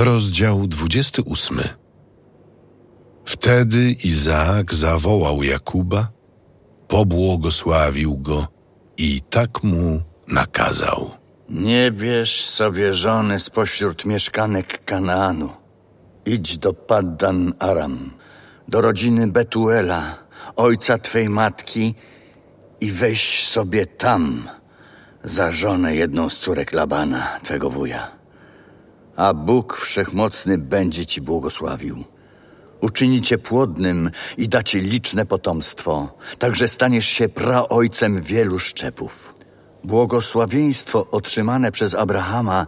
Rozdział 28. Wtedy Izaak zawołał Jakuba, pobłogosławił go i tak mu nakazał. Nie bierz sobie żony spośród mieszkanek Kanaanu. Idź do Paddan Aram, do rodziny Betuela, ojca twej matki i weź sobie tam za żonę jedną z córek Labana, twego wuja. A Bóg Wszechmocny będzie ci błogosławił. Uczyni cię płodnym i da ci liczne potomstwo, także staniesz się praojcem wielu szczepów. Błogosławieństwo otrzymane przez Abrahama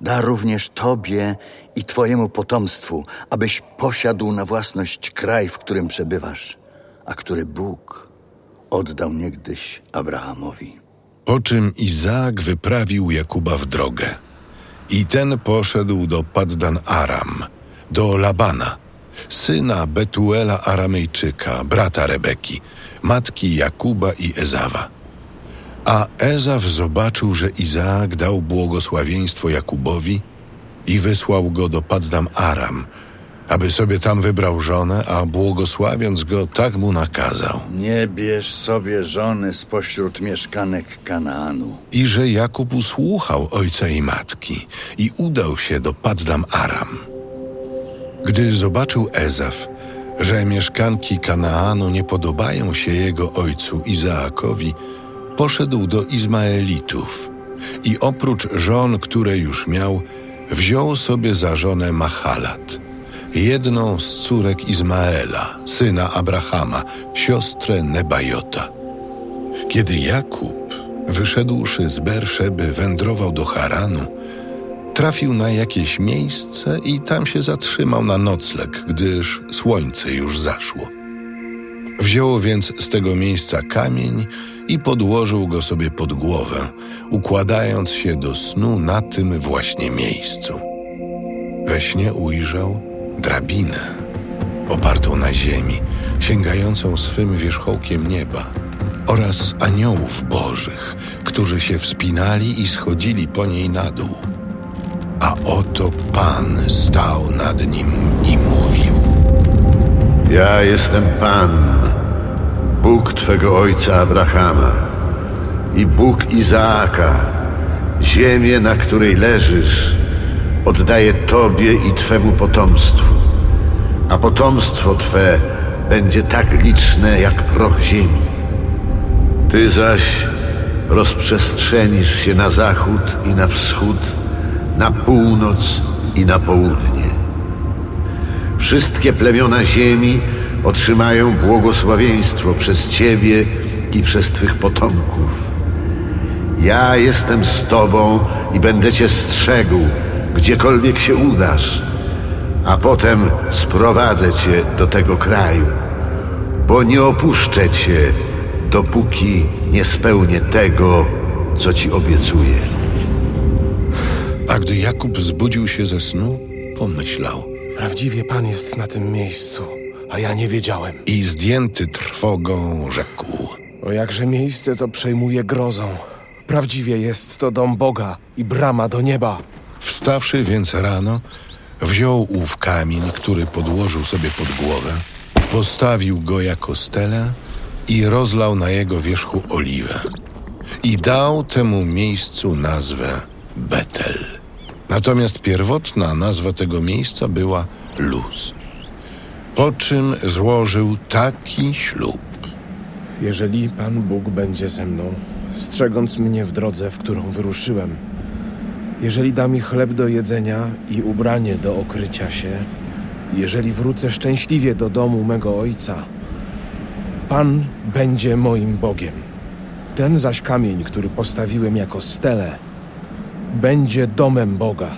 da również tobie i twojemu potomstwu, abyś posiadł na własność kraj, w którym przebywasz, a który Bóg oddał niegdyś Abrahamowi. Po czym Izaak wyprawił Jakuba w drogę. I ten poszedł do Paddan Aram, do Labana, syna Betuela Aramejczyka, brata Rebeki, matki Jakuba i Ezawa. A Ezaw zobaczył, że Izaak dał błogosławieństwo Jakubowi i wysłał go do Paddam Aram, aby sobie tam wybrał żonę, a błogosławiąc go, tak mu nakazał. Nie bierz sobie żony spośród mieszkanek Kanaanu. I że Jakub usłuchał ojca i matki i udał się do Paddam Aram. Gdy zobaczył Ezaf, że mieszkanki Kanaanu nie podobają się jego ojcu Izaakowi, poszedł do Izmaelitów i oprócz żon, które już miał, wziął sobie za żonę Mahalat, jedną z córek Izmaela, syna Abrahama, siostrę Nebajota. Kiedy Jakub, wyszedłszy z Berszeby, wędrował do Haranu, trafił na jakieś miejsce i tam się zatrzymał na nocleg, gdyż słońce już zaszło. Wziął więc z tego miejsca kamień i podłożył go sobie pod głowę, układając się do snu na tym właśnie miejscu. We śnie ujrzał drabinę opartą na ziemi, sięgającą swym wierzchołkiem nieba oraz aniołów bożych, którzy się wspinali i schodzili po niej na dół. A oto Pan stał nad nim i mówił: Ja jestem Pan, Bóg Twego ojca Abrahama i Bóg Izaaka. Ziemię, na której leżysz, oddaję Tobie i Twemu potomstwu, a potomstwo Twe będzie tak liczne jak proch ziemi. Ty zaś rozprzestrzenisz się na zachód i na wschód, na północ i na południe. Wszystkie plemiona ziemi otrzymają błogosławieństwo przez Ciebie i przez Twych potomków. Ja jestem z Tobą i będę Cię strzegł, gdziekolwiek się udasz, a potem sprowadzę Cię do tego kraju, bo nie opuszczę Cię, dopóki nie spełnię tego, co Ci obiecuję. A gdy Jakub zbudził się ze snu, pomyślał Prawdziwie Pan jest na tym miejscu, a ja nie wiedziałem. i zdjęty trwogą rzekł: O jakże miejsce to przejmuje grozą. Prawdziwie jest to dom Boga i brama do nieba. Wstawszy więc rano, wziął ów kamień, który podłożył sobie pod głowę, postawił go jako stelę i rozlał na jego wierzchu oliwę. I dał temu miejscu nazwę Betel. Natomiast pierwotna nazwa tego miejsca była Luz. Po czym złożył taki ślub. Jeżeli Pan Bóg będzie ze mną, strzegąc mnie w drodze, w którą wyruszyłem, jeżeli da mi chleb do jedzenia i ubranie do okrycia się, jeżeli wrócę szczęśliwie do domu mego ojca, Pan będzie moim Bogiem. Ten zaś kamień, który postawiłem jako stelę, będzie domem Boga.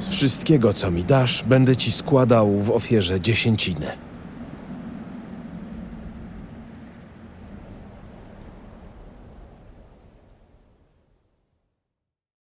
Z wszystkiego, co mi dasz, będę ci składał w ofierze dziesięcinę.